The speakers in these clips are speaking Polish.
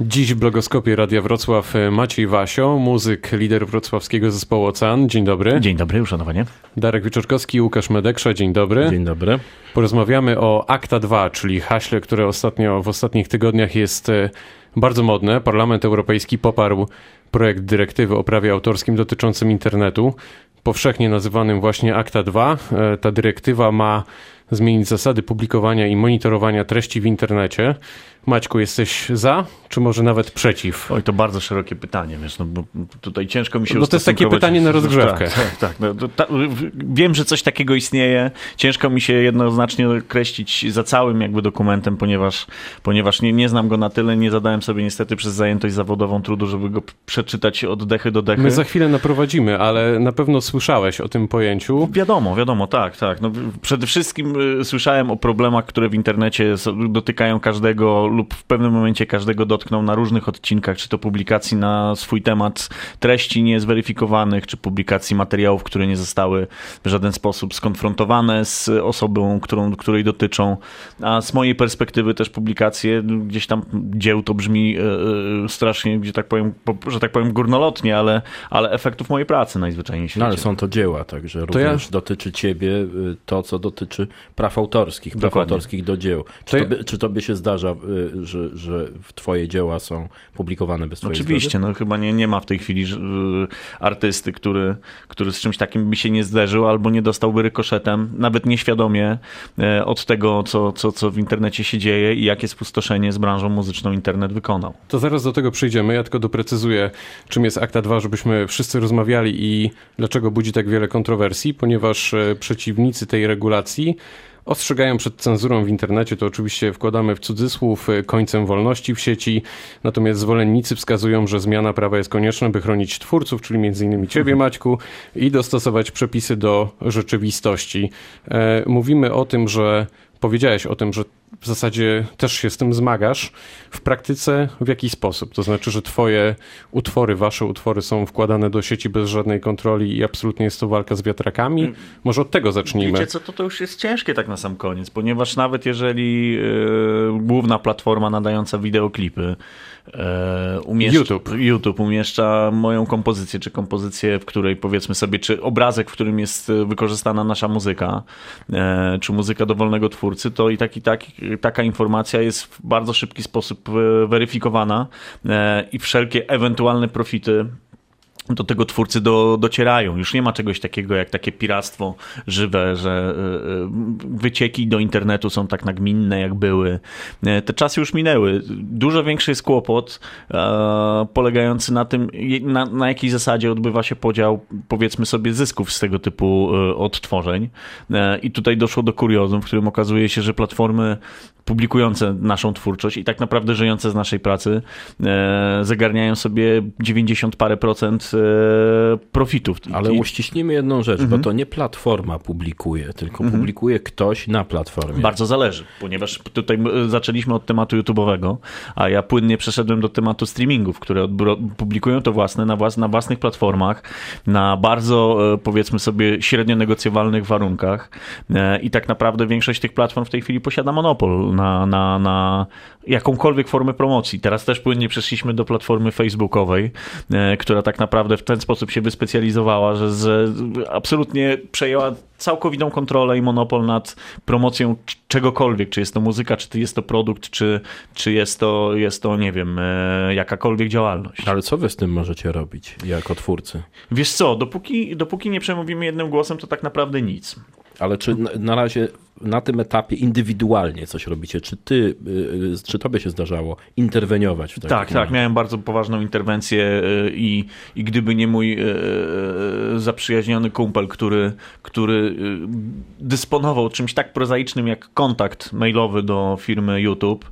Dziś w blogoskopie Radia Wrocław e, Maciej Wasio, muzyk, lider wrocławskiego zespołu Ocean. Dzień dobry. Dzień dobry, uszanowanie. Darek Wieczorkowski, Łukasz Medeksza. Dzień dobry. Dzień dobry. Porozmawiamy o Akta 2, czyli haśle, które ostatnio w ostatnich tygodniach jest e, bardzo modne. Parlament Europejski poparł projekt dyrektywy o prawie autorskim dotyczącym internetu, powszechnie nazywanym właśnie Akta 2. E, ta dyrektywa ma zmienić zasady publikowania i monitorowania treści w internecie. Maćku, jesteś za, czy może nawet przeciw? Oj, to bardzo szerokie pytanie, wiesz, no bo tutaj ciężko mi się No to jest takie pytanie na rozgrzewkę. Tak, tak. tak no, ta, wiem, że coś takiego istnieje. Ciężko mi się jednoznacznie określić za całym jakby dokumentem, ponieważ, ponieważ nie, nie znam go na tyle, nie zadałem sobie niestety przez zajętość zawodową trudu, żeby go przeczytać od dechy do dechy. My za chwilę naprowadzimy, ale na pewno słyszałeś o tym pojęciu. Wiadomo, wiadomo, tak, tak. No, przede wszystkim y, słyszałem o problemach, które w internecie dotykają każdego lub w pewnym momencie każdego dotkną na różnych odcinkach, czy to publikacji na swój temat treści niezweryfikowanych, czy publikacji materiałów, które nie zostały w żaden sposób skonfrontowane z osobą, którą, której dotyczą. A z mojej perspektywy też publikacje gdzieś tam dzieł to brzmi yy, strasznie, gdzie tak powiem, że tak powiem górnolotnie, ale, ale efektów mojej pracy najzwyczajniej świecie. No ale są to dzieła, także to również ja... dotyczy ciebie to, co dotyczy praw autorskich, praw Dokładnie. autorskich do dzieł. Czy to, by, czy to by się zdarza że, że twoje dzieła są publikowane bez twojej Oczywiście, zgody? no chyba nie, nie ma w tej chwili y, artysty, który, który z czymś takim by się nie zderzył albo nie dostałby rykoszetem, nawet nieświadomie e, od tego, co, co, co w internecie się dzieje i jakie spustoszenie z branżą muzyczną internet wykonał. To zaraz do tego przyjdziemy. Ja tylko doprecyzuję, czym jest Akta 2, żebyśmy wszyscy rozmawiali i dlaczego budzi tak wiele kontrowersji, ponieważ e, przeciwnicy tej regulacji Ostrzegają przed cenzurą w internecie, to oczywiście wkładamy w cudzysłów, y, końcem wolności w sieci, natomiast zwolennicy wskazują, że zmiana prawa jest konieczna, by chronić twórców, czyli m.in. ciebie mhm. Maćku i dostosować przepisy do rzeczywistości. E, mówimy o tym, że powiedziałeś o tym, że w zasadzie też się z tym zmagasz. W praktyce w jaki sposób? To znaczy, że twoje utwory, wasze utwory są wkładane do sieci bez żadnej kontroli i absolutnie jest to walka z wiatrakami? Mm. Może od tego zacznijmy. Wiecie co, to, to już jest ciężkie tak na sam koniec, ponieważ nawet jeżeli yy, główna platforma nadająca wideoklipy umieszcza, YouTube. YouTube umieszcza moją kompozycję, czy kompozycję, w której powiedzmy sobie, czy obrazek, w którym jest wykorzystana nasza muzyka, e, czy muzyka dowolnego twórcy, to i, tak, i tak, taka informacja jest w bardzo szybki sposób e, weryfikowana i wszelkie ewentualne profity do tego twórcy do, docierają. Już nie ma czegoś takiego jak takie piractwo żywe, że e, e, wycieki do internetu są tak nagminne, jak były. E, te czasy już minęły. Dużo większy jest kłopot polegający na tym, na, na jakiej zasadzie odbywa się podział, powiedzmy sobie, zysków z tego typu odtworzeń. I tutaj doszło do kuriozum, w którym okazuje się, że platformy publikujące naszą twórczość i tak naprawdę żyjące z naszej pracy zagarniają sobie 90 parę procent E, profitów. Ale uściśnijmy jedną rzecz, mhm. bo to nie platforma publikuje, tylko mhm. publikuje ktoś na platformie. Bardzo zależy, ponieważ tutaj zaczęliśmy od tematu YouTube'owego, a ja płynnie przeszedłem do tematu streamingów, które publikują to własne na, włas na własnych platformach, na bardzo e, powiedzmy sobie średnio negocjowalnych warunkach e, i tak naprawdę większość tych platform w tej chwili posiada monopol na, na, na jakąkolwiek formę promocji. Teraz też płynnie przeszliśmy do platformy facebookowej, która tak naprawdę w ten sposób się wyspecjalizowała, że, że absolutnie przejęła całkowitą kontrolę i monopol nad promocją czegokolwiek, czy jest to muzyka, czy jest to produkt, czy, czy jest, to, jest to, nie wiem, e, jakakolwiek działalność. Ale co wy z tym możecie robić jako twórcy? Wiesz co, dopóki, dopóki nie przemówimy jednym głosem, to tak naprawdę nic. Ale czy na razie na tym etapie indywidualnie coś robicie? Czy ty, y, y, czy tobie się zdarzało interweniować w takim Tak, tak. Miałem bardzo poważną interwencję y, i, i gdyby nie mój zaprzyjaźniony kumpel, który, który dysponował czymś tak prozaicznym jak kontakt mailowy do firmy YouTube,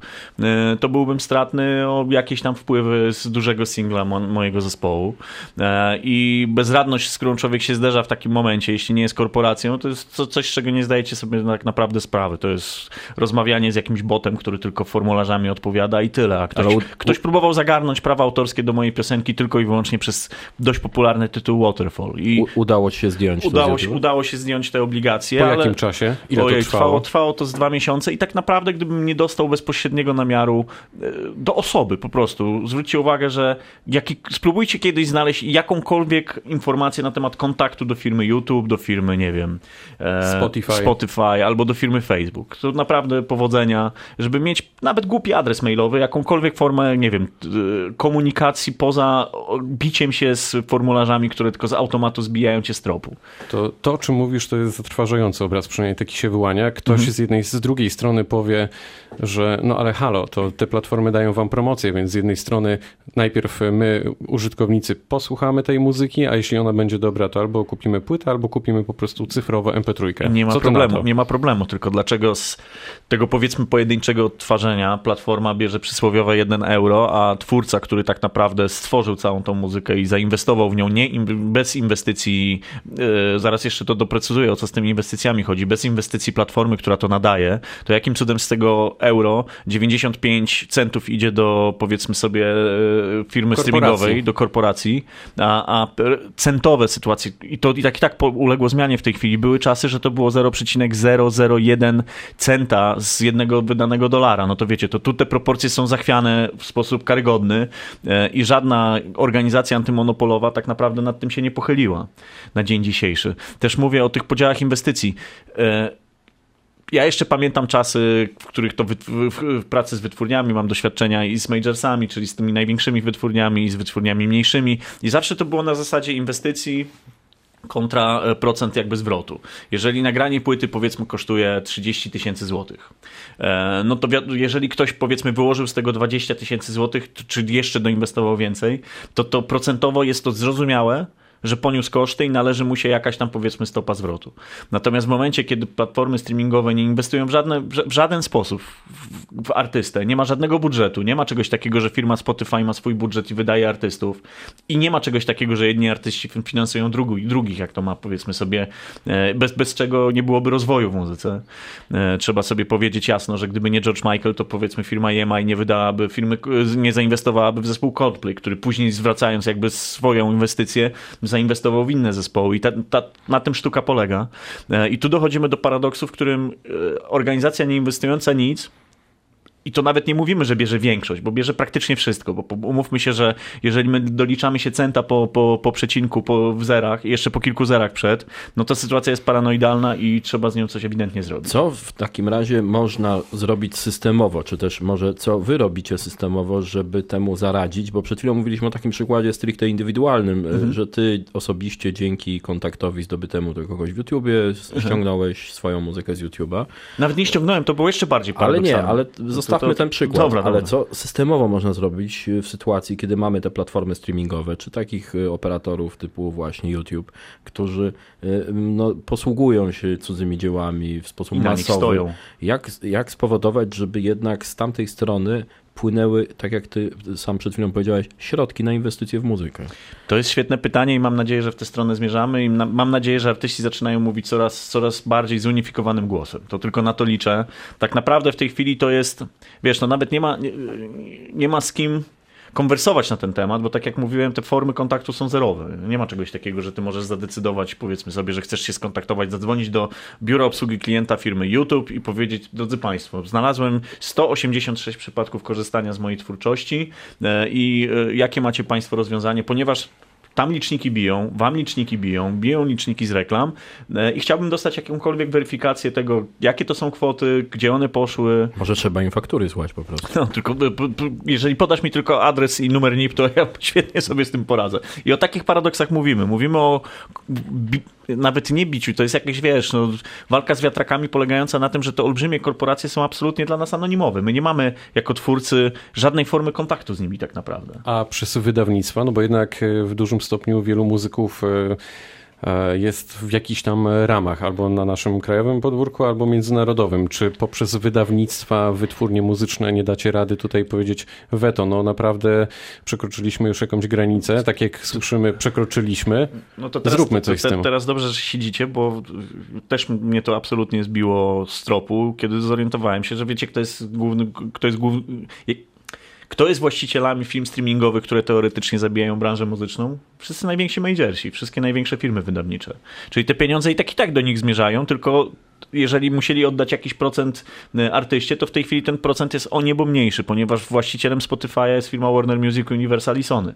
to byłbym stratny o jakieś tam wpływy z dużego singla mojego zespołu. I bezradność, z którą człowiek się zderza w takim momencie, jeśli nie jest korporacją, to jest coś, czego nie zdajecie sobie tak naprawdę naprawdę sprawy. To jest rozmawianie z jakimś botem, który tylko formularzami odpowiada i tyle. A ktoś, ktoś próbował zagarnąć prawa autorskie do mojej piosenki tylko i wyłącznie przez dość popularny tytuł Waterfall. I U, udało ci się zdjąć udało się, udało się zdjąć te obligacje. Po jakim czasie? Ile ojej, to trwało? trwało? Trwało to z dwa miesiące i tak naprawdę gdybym nie dostał bezpośredniego namiaru e, do osoby po prostu. Zwróćcie uwagę, że jaki, spróbujcie kiedyś znaleźć jakąkolwiek informację na temat kontaktu do firmy YouTube, do firmy, nie wiem, e, Spotify. Spotify albo do firmy Facebook. To naprawdę powodzenia, żeby mieć nawet głupi adres mailowy, jakąkolwiek formę, nie wiem, komunikacji poza biciem się z formularzami, które tylko z automatu zbijają cię z tropu. To, to o czym mówisz, to jest zatrważający obraz, przynajmniej taki się wyłania. Ktoś mhm. z jednej, z drugiej strony powie, że no ale halo, to te platformy dają wam promocję, więc z jednej strony najpierw my, użytkownicy, posłuchamy tej muzyki, a jeśli ona będzie dobra, to albo kupimy płytę, albo kupimy po prostu cyfrowo MP3. Nie ma Co problemu, nie ma problemu, tylko dlaczego z tego powiedzmy pojedynczego odtwarzania platforma bierze przysłowiowe 1 euro, a twórca, który tak naprawdę stworzył całą tą muzykę i zainwestował w nią nie, bez inwestycji, yy, zaraz jeszcze to doprecyzuję, o co z tymi inwestycjami chodzi, bez inwestycji platformy, która to nadaje, to jakim cudem z tego euro 95 centów idzie do powiedzmy sobie e, firmy korporacji. streamingowej, do korporacji, a, a centowe sytuacje, i to i tak i tak uległo zmianie w tej chwili, były czasy, że to było 0,001 centa z jednego wydanego dolara, no to wiecie, to tu te proporcje są zachwiane w sposób karygodny e, i żadna organizacja antymonopolowa tak naprawdę nad tym się nie pochyliła na dzień dzisiejszy. Też mówię o tych podziałach inwestycji. E, ja jeszcze pamiętam czasy, w których to w pracy z wytwórniami mam doświadczenia i z majorsami, czyli z tymi największymi wytwórniami i z wytwórniami mniejszymi. I zawsze to było na zasadzie inwestycji kontra e, procent jakby zwrotu. Jeżeli nagranie płyty powiedzmy kosztuje 30 tysięcy złotych, e, no to jeżeli ktoś powiedzmy wyłożył z tego 20 tysięcy złotych, czy jeszcze doinwestował więcej, to to procentowo jest to zrozumiałe, że poniósł koszty i należy mu się jakaś tam powiedzmy stopa zwrotu. Natomiast w momencie, kiedy platformy streamingowe nie inwestują w, żadne, w żaden sposób w, w, artystę, nie ma żadnego budżetu, nie ma czegoś takiego, że firma Spotify ma swój budżet i wydaje artystów i nie ma czegoś takiego, że jedni artyści finansują drugi, drugich, jak to ma powiedzmy sobie, e, bez, bez czego nie byłoby rozwoju w muzyce. E, trzeba sobie powiedzieć jasno, że gdyby nie George Michael, to powiedzmy firma EMI nie wydałaby, firmy nie zainwestowałaby w zespół Coldplay, który później zwracając jakby swoją inwestycję zainwestował w inne zespoły i ta, ta, na tym sztuka polega. E, I tu dochodzimy do paradoksu, w którym e, organizacja nie inwestująca nic i to nawet nie mówimy, że bierze większość, bo bierze praktycznie wszystko, bo umówmy się, że jeżeli my doliczamy się centa po, po, po przecinku, po w zerach, jeszcze po kilku zerach przed, no to sytuacja jest paranoidalna i trzeba z nią coś ewidentnie zrobić. Co w takim razie można zrobić systemowo, czy też może co wy robicie systemowo, żeby temu zaradzić? Bo przed chwilą mówiliśmy o takim przykładzie stricte indywidualnym, mhm. że ty osobiście dzięki kontaktowi zdobytemu do kogoś w YouTubie ściągnąłeś mhm. swoją muzykę z YouTube'a. Nawet nie ściągnąłem, to było jeszcze bardziej paradoksalne. Ale nie, ale zostawmy to, ten przykład, dobra, ale dobra. co systemowo można zrobić w sytuacji, kiedy mamy te platformy streamingowe, czy takich y, operatorów typu właśnie YouTube, którzy y, no, posługują się cudzymi dziełami w sposób masowy. Jak, jak spowodować, żeby jednak z tamtej strony płynęły, tak jak ty sam przed chwilą powiedziałeś, środki na inwestycje w muzykę? To jest świetne pytanie i mam nadzieję, że w tę stronę zmierzamy i na, mam nadzieję, że artyści zaczynają mówić coraz, coraz bardziej zunifikowanym głosem. To tylko na to liczę. Tak naprawdę w tej chwili to jest, wiesz, no nawet nie ma, nie, nie ma z kim konwersować na ten temat, bo tak jak mówiłem, te formy kontaktu są zerowe. Nie ma czegoś takiego, że ty możesz zadecydować, powiedzmy sobie, że chcesz się skontaktować, zadzwonić do biura obsługi klienta firmy YouTube i powiedzieć, drodzy Państwo, znalazłem 186 przypadków korzystania z mojej twórczości e, i e, jakie macie Państwo rozwiązanie, ponieważ tam liczniki biją, wam liczniki biją, biją liczniki z reklam e, i chciałbym dostać jakąkolwiek weryfikację tego, jakie to są kwoty, gdzie one poszły. Może trzeba im faktury złać po prostu. No, tylko jeżeli podasz mi tylko adres i numer NIP, to ja świetnie sobie z tym poradzę. I o takich paradoksach mówimy. Mówimy o nawet nie biciu, to jest jakieś, wiesz, no, walka z wiatrakami polegająca na tym, że te olbrzymie korporacje są absolutnie dla nas anonimowe. My nie mamy jako twórcy żadnej formy kontaktu z nimi tak naprawdę. A przez wydawnictwa, no bo jednak e, w dużym stopniu wielu muzyków e, jest w jakichś tam ramach, albo na naszym krajowym podwórku, albo międzynarodowym. Czy poprzez wydawnictwa, wytwórnie muzyczne nie dacie rady tutaj powiedzieć weto, no naprawdę przekroczyliśmy już jakąś granicę, tak jak słyszymy, przekroczyliśmy, no to teraz, zróbmy coś te, z tym. Teraz dobrze, że siedzicie, bo też mnie to absolutnie zbiło z tropu, kiedy zorientowałem się, że wiecie, kto jest główny, kto jest główny, kto jest właścicielami film streamingowych, które teoretycznie zabijają branżę muzyczną? Wszyscy najwięksi majorsi, wszystkie największe firmy wydawnicze. Czyli te pieniądze i tak i tak do nich zmierzają, tylko jeżeli musieli oddać jakiś procent e, artyście, to w tej chwili ten procent jest o niebo mniejszy, ponieważ właścicielem Spotify'a jest firma Warner Music Universal i Sony.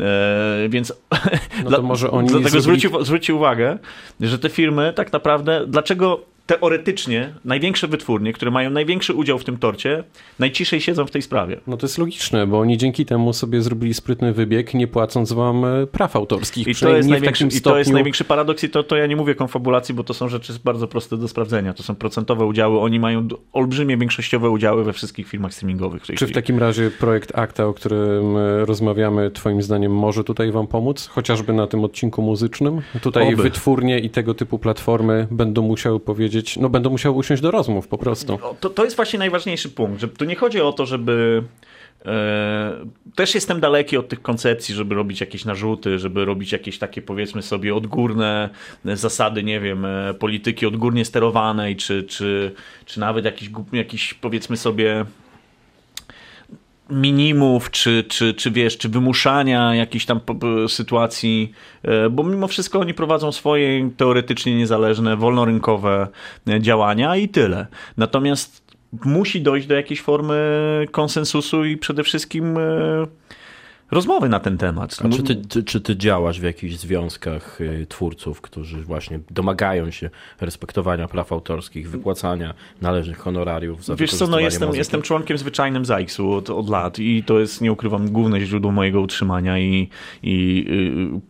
E, więc no to może oni dlatego zwróci, zwróci uwagę, że te firmy tak naprawdę, dlaczego teoretycznie największe wytwórnie, które mają największy udział w tym torcie, najciszej siedzą w tej sprawie. No to jest logiczne, bo oni dzięki temu sobie zrobili sprytny wybieg, nie płacąc wam e, praw autorskich. I to jest, największy, i to jest największy paradoks i to, to ja nie mówię konfabulacji, bo to są rzeczy bardzo proste do sprawdzenia. To są procentowe udziały. Oni mają olbrzymie większościowe udziały we wszystkich firmach streamingowych. W Czy w takim razie projekt Akta, o którym e, rozmawiamy, twoim zdaniem może tutaj wam pomóc? Chociażby na tym odcinku muzycznym? Tutaj Oby. wytwórnie i tego typu platformy będą musiały powiedzieć powiedzieć, no będą musiały usiąść do rozmów po prostu. To, to jest właśnie najważniejszy punkt, że tu nie chodzi o to, żeby e, też jestem daleki od tych koncepcji, żeby robić jakieś narzuty, żeby robić jakieś takie powiedzmy sobie odgórne zasady, nie wiem, e, polityki odgórnie sterowanej, czy, czy, czy nawet jakiś, jakiś powiedzmy sobie minimów, czy, czy, czy wiesz, czy wymuszania jakichś tam sytuacji, e, bo mimo wszystko oni prowadzą swoje teoretycznie niezależne, wolnorynkowe e, działania i tyle. Natomiast musi dojść do jakiejś formy konsensusu i przede wszystkim e, rozmowy na ten temat. A czy ty, czy, czy ty działasz w jakichś związkach y, twórców, którzy właśnie domagają się respektowania praw autorskich, wypłacania należnych honorariów za Wiesz co, no jestem, jestem członkiem zwyczajnym ZAIKS-u od, od lat i to jest, nie ukrywam, główne źródło mojego utrzymania i, i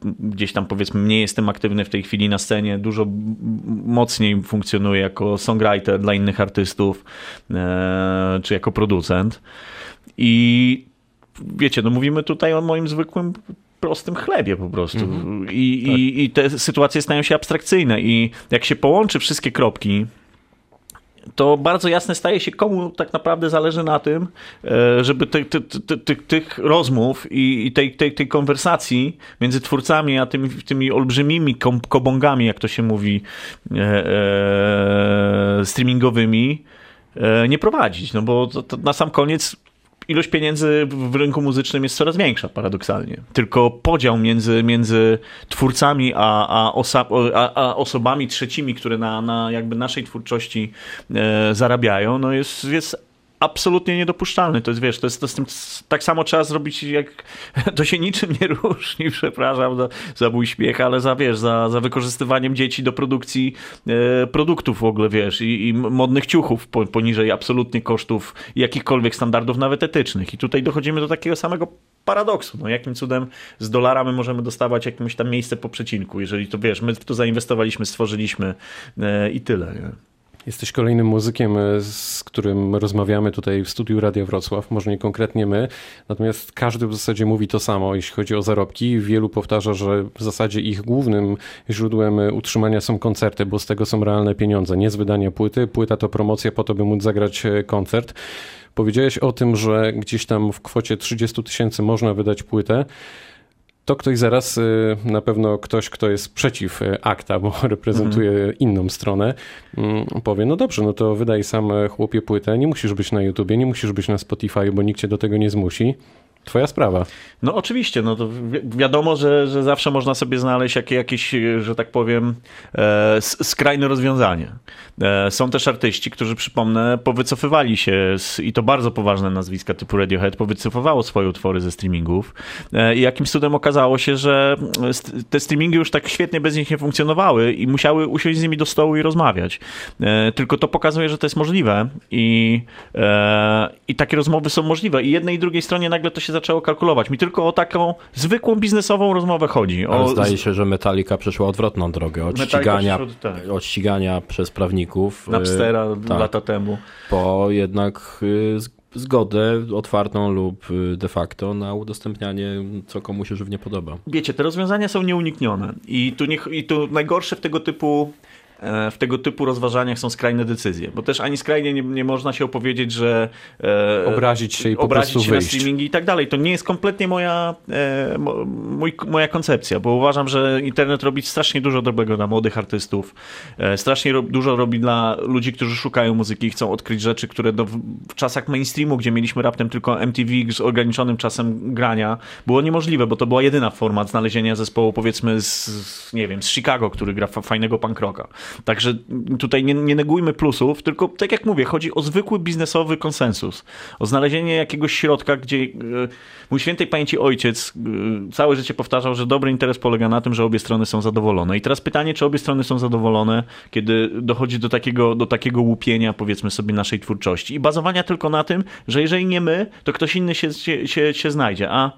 y, gdzieś tam powiedzmy nie jestem aktywny w tej chwili na scenie, dużo mocniej funkcjonuję jako songwriter dla innych artystów, e, czy jako producent. I wiecie, no mówimy tutaj o moim zwykłym prostym chlebie po prostu. Mm -hmm. I, tak. i, I te sytuacje stają się abstrakcyjne i jak się połączy wszystkie kropki, to bardzo jasne staje się, komu tak naprawdę zależy na tym, e, żeby ty, ty, ty, tych rozmów i tej, tej, tej konwersacji między twórcami a tymi, tymi olbrzymimi kobongami, jak to się mówi, e, e, streamingowymi, e, nie prowadzić. No bo to, to na sam koniec ilość pieniędzy w rynku muzycznym jest coraz większa, paradoksalnie. Tylko podział między, między twórcami a, a, osa, a, a osobami trzecimi, które na, na jakby naszej twórczości e, zarabiają, no jest, jest absolutnie niedopuszczalny. To jest, wiesz, to jest, to jest tym, tak samo trzeba zrobić, jak to się niczym nie różni, przepraszam za, za mój śmiech, ale za, wiesz, za, za wykorzystywaniem dzieci do produkcji e, produktów w ogóle, wiesz, i, i modnych ciuchów po, poniżej absolutnie kosztów jakichkolwiek standardów, nawet etycznych. I tutaj dochodzimy do takiego samego paradoksu. No, jakim cudem z dolara my możemy dostawać jakieś tam miejsce po przecinku, jeżeli to, wiesz, my w to zainwestowaliśmy, stworzyliśmy e, i tyle, nie? Jesteś kolejnym muzykiem, e, z którym rozmawiamy tutaj w studiu Radia Wrocław, może nie konkretnie my, natomiast każdy w zasadzie mówi to samo, jeśli chodzi o zarobki. Wielu powtarza, że w zasadzie ich głównym źródłem utrzymania są koncerty, bo z tego są realne pieniądze, nie z wydania płyty. Płyta to promocja po to, by móc zagrać e, koncert. Powiedziałeś o tym, że gdzieś tam w kwocie 30 tysięcy można wydać płytę to ktoś zaraz, y, na pewno ktoś, kto jest przeciw y, akta, bo reprezentuje mhm. inną stronę, mm, powie, no dobrze, no to wydaj sam e, chłopie płytę, nie musisz być na YouTubie, nie musisz być na Spotify, bo nikt cię do tego nie zmusi. Twoja sprawa. No oczywiście, no to wi wiadomo, że, że zawsze można sobie znaleźć jakie, jakieś, że tak powiem, e, skrajne rozwiązanie. E, są też artyści, którzy, przypomnę, powycofywali się z, i to bardzo poważne nazwiska typu Radiohead powycofowało swoje utwory ze streamingów e, i jakimś cudem okazało się, że te streamingi już tak świetnie bez nich nie funkcjonowały i musiały usiąść z nimi do stołu i rozmawiać. E, tylko to pokazuje, że to jest możliwe i, e, i takie rozmowy są możliwe i jednej i drugiej stronie nagle to się zaczęło kalkulować. Mi tylko o taką zwykłą biznesową rozmowę chodzi. O... Ale zdaje się, że Metallica przeszła odwrotną drogę. Od, ścigania, tak. od ścigania przez prawników. Napstera y, tak, lata temu. Po jednak y, zgodę otwartą lub y, de facto na udostępnianie, co komu się żywnie podoba. Wiecie, te rozwiązania są nieuniknione i tu, nie, i tu najgorsze w tego typu w tego typu rozważaniach są skrajne decyzje, bo też ani skrajnie nie, nie można się opowiedzieć, że e, obrazić się i po obrazić prostu się wyjść. na streamingi i tak dalej. To nie jest kompletnie moja, e, mój, moja koncepcja, bo uważam, że internet robi strasznie dużo dobrego dla młodych artystów, e, strasznie ro, dużo robi dla ludzi, którzy szukają muzyki i chcą odkryć rzeczy, które do, w czasach mainstreamu, gdzie mieliśmy raptem tylko MTV z ograniczonym czasem grania, było niemożliwe, bo to była jedyna forma znalezienia zespołu, powiedzmy z, nie wiem, z Chicago, który gra fajnego punk rocka. Także tutaj nie, nie negujmy plusów, tylko tak jak mówię, chodzi o zwykły biznesowy konsensus. O znalezienie jakiegoś środka, gdzie e, mój świętej pamięci ojciec e, całe życie powtarzał, że dobry interes polega na tym, że obie strony są zadowolone. I teraz pytanie, czy obie strony są zadowolone, kiedy dochodzi do takiego, do takiego łupienia, powiedzmy sobie, naszej twórczości. I bazowania tylko na tym, że jeżeli nie my, to ktoś inny się, się, się, się znajdzie. A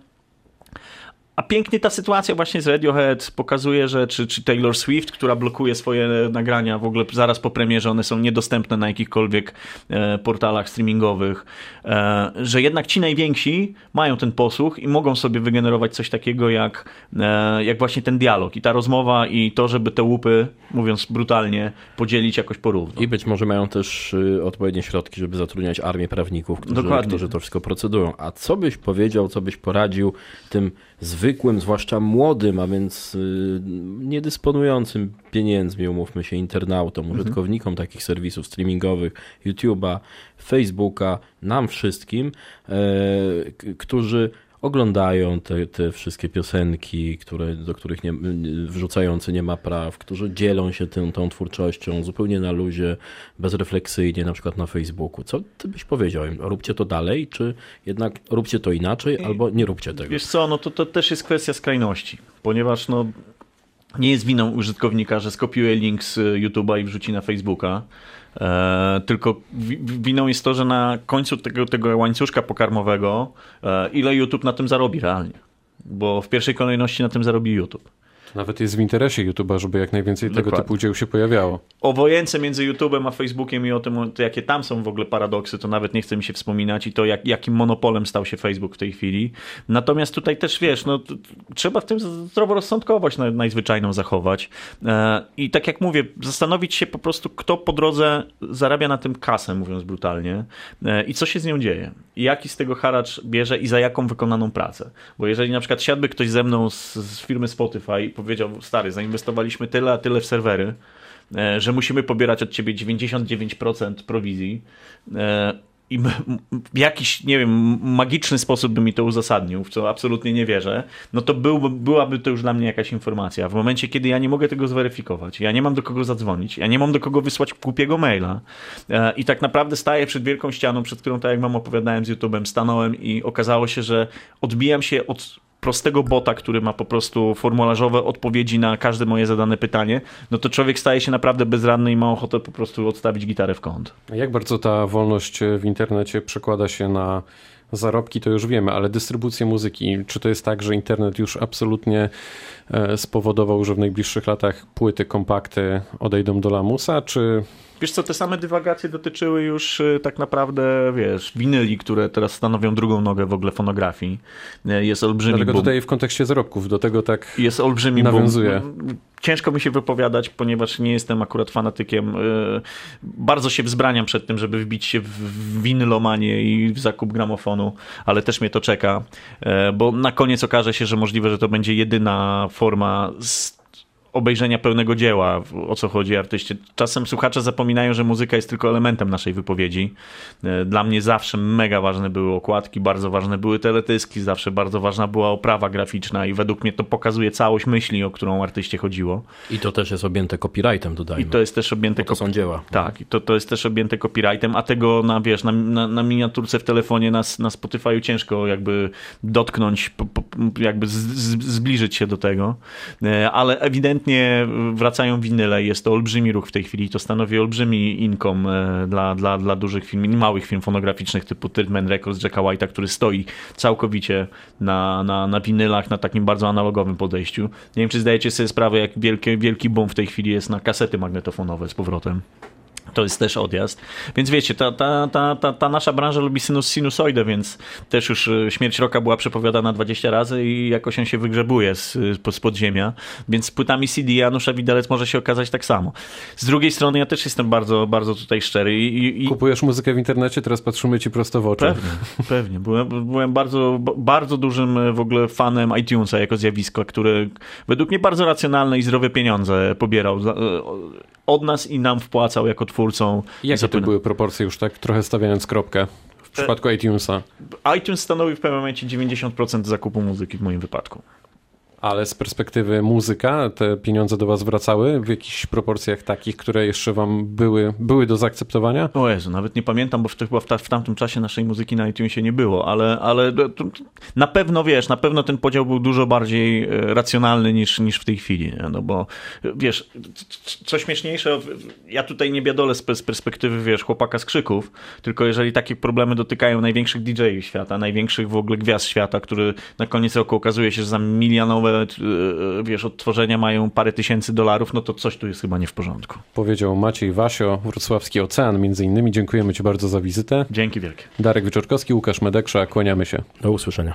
a pięknie ta sytuacja właśnie z Radiohead pokazuje, że czy, czy Taylor Swift, która blokuje swoje nagrania w ogóle zaraz po premierze, one są niedostępne na jakichkolwiek e, portalach streamingowych, e, że jednak ci najwięksi mają ten posłuch i mogą sobie wygenerować coś takiego jak, e, jak właśnie ten dialog i ta rozmowa i to, żeby te łupy, mówiąc brutalnie, podzielić jakoś porówno. I być może mają też y, odpowiednie środki, żeby zatrudniać armię prawników, którzy, którzy to wszystko procedują. A co byś powiedział, co byś poradził tym zwykłym, zwłaszcza młodym, a więc y, niedysponującym pieniędzmi, umówmy się, internautom, mhm. użytkownikom takich serwisów streamingowych, YouTube'a, Facebooka, nam wszystkim, e, którzy oglądają te, te wszystkie piosenki, które, do których nie, wrzucający nie ma praw, którzy dzielą się tym, tą twórczością zupełnie na luzie, bezrefleksyjnie, na przykład na Facebooku. Co ty byś powiedział im? Róbcie to dalej, czy jednak róbcie to inaczej, albo nie róbcie tego? Wiesz co, no to, to też jest kwestia skrajności, ponieważ no, nie jest winą użytkownika, że skopiuje link z YouTube'a i wrzuci na Facebooka. E, tylko winą jest to, że na końcu tego, tego łańcuszka pokarmowego, e, ile YouTube na tym zarobi realnie. Bo w pierwszej kolejności na tym zarobi YouTube. Nawet jest w interesie YouTube'a, żeby jak najwięcej Dokładnie. tego typu dzieł się pojawiało. O wojence między YouTube'em a Facebookiem i o tym, to jakie tam są w ogóle paradoksy, to nawet nie chce mi się wspominać i to jak, jakim monopolem stał się Facebook w tej chwili. Natomiast tutaj też wiesz, no, trzeba w tym zdroworozsądkowość najzwyczajną zachować. E, I tak jak mówię, zastanowić się po prostu, kto po drodze zarabia na tym kasę, mówiąc brutalnie, e, i co się z nią dzieje. I jaki z tego haracz bierze i za jaką wykonaną pracę. Bo jeżeli na przykład siadłby ktoś ze mną z, z firmy Spotify powiedział, stary, zainwestowaliśmy tyle, a tyle w serwery, e, że musimy pobierać od ciebie 99% prowizji e, i w jakiś, nie wiem, magiczny sposób by mi to uzasadnił, w co absolutnie nie wierzę, no to był, byłaby to już dla mnie jakaś informacja. W momencie, kiedy ja nie mogę tego zweryfikować, ja nie mam do kogo zadzwonić, ja nie mam do kogo wysłać głupiego maila e, i tak naprawdę staję przed wielką ścianą, przed którą, tak jak wam opowiadałem z YouTube'em, stanąłem i okazało się, że odbijam się od prostego bota, który ma po prostu formularzowe odpowiedzi na każde moje zadane pytanie, no to człowiek staje się naprawdę bezradny i ma ochotę po prostu odstawić gitarę w kąt. Jak bardzo ta wolność w internecie przekłada się na zarobki, to już wiemy, ale dystrybucję muzyki, czy to jest tak, że internet już absolutnie e, spowodował, że w najbliższych latach płyty, kompakty odejdą do lamusa, czy Wiesz co, te same dywagacje dotyczyły już y, tak naprawdę, wiesz, winyli, które teraz stanowią drugą nogę w ogóle fonografii. Y, jest olbrzymi Dlatego boom. tutaj w kontekście zarobków, do tego tak Jest olbrzymi nawiązuje. Boom. Ciężko mi się wypowiadać, ponieważ nie jestem akurat fanatykiem. Y, bardzo się wzbraniam przed tym, żeby wbić się w winylomanię i w zakup gramofonu, ale też mnie to czeka, bo na koniec okaże się, że możliwe, że to będzie jedyna forma obejrzenia pełnego dzieła, o co chodzi artyście. Czasem słuchacze zapominają, że muzyka jest tylko elementem naszej wypowiedzi. E, dla mnie zawsze mega ważne były okładki, bardzo ważne były teletyski, zawsze bardzo ważna była oprawa graficzna i według mnie to pokazuje całość myśli, o którą artyście chodziło. I to też jest objęte copyrightem, dodajmy. I to jest też objęte... to są dzieła. Tak, i to, to jest też objęte copyrightem, a tego na, wiesz, na, na, na miniaturce w telefonie na, na Spotify'u ciężko jakby dotknąć, jakby z, z, zbliżyć się do tego, e, ale ewidentnie ewidentnie wracają winyle. Jest to olbrzymi ruch w tej chwili. To stanowi olbrzymi income e, dla, dla, dla dużych firm, małych firm fonograficznych typu Tyrtman Records, Jacka White'a, który stoi całkowicie na, na, na winylach, na takim bardzo analogowym podejściu. Nie wiem, czy zdajecie sobie sprawę, jak wielki, wielki boom w tej chwili jest na kasety magnetofonowe z powrotem. To jest też odjazd. Więc wiecie, ta, ta, ta, ta, ta nasza branża lubi sinus, sinusoidę, więc też już y, śmierć roka była przepowiadana 20 razy i jakoś się wygrzebuje z, z podziemia. Więc z płytami CD Janusza Widelec może się okazać tak samo. Z drugiej strony ja też jestem bardzo, bardzo tutaj szczery. I, i... Kupujesz muzykę w internecie, teraz patrzymy ci prosto w oczy. Pewnie, pewnie. Byłem, byłem bardzo, bardzo dużym e, w ogóle fanem iTunesa jako zjawiska, które według mnie bardzo racjonalne i zdrowe pieniądze pobierał e, od nas i nam wpłacał jako twórcom. Jakie to były proporcje już tak trochę stawiając kropkę? W przypadku iTunesa. iTunes stanowi w pewnym momencie 90% zakupu muzyki w moim wypadku. Ale z perspektywy muzyka te pieniądze do was wracały w jakichś proporcjach takich, które jeszcze wam były, były do zaakceptowania? O Jezu, nawet nie pamiętam, bo w, w, ta, w tamtym czasie naszej muzyki na iTunesie nie było, ale, ale na pewno wiesz, na pewno ten podział był dużo bardziej e, racjonalny niż, niż w tej chwili. No bo wiesz, co śmieszniejsze, ja tutaj nie biadolę z perspektywy, wiesz, chłopaka z krzyków, tylko jeżeli takie problemy dotykają największych DJ-ów świata, największych w ogóle gwiazd świata, który na koniec roku okazuje się, że za milionowe E, wiesz, odtworzenia mają parę tysięcy dolarów, no to coś tu jest chyba nie w porządku. Powiedział Maciej Wasio, Wrocławski Ocean między innymi. Dziękujemy Ci bardzo za wizytę. Dzięki wielkie. Darek Wieczorkowski, Łukasz Medeksza, kłaniamy się. Do usłyszenia.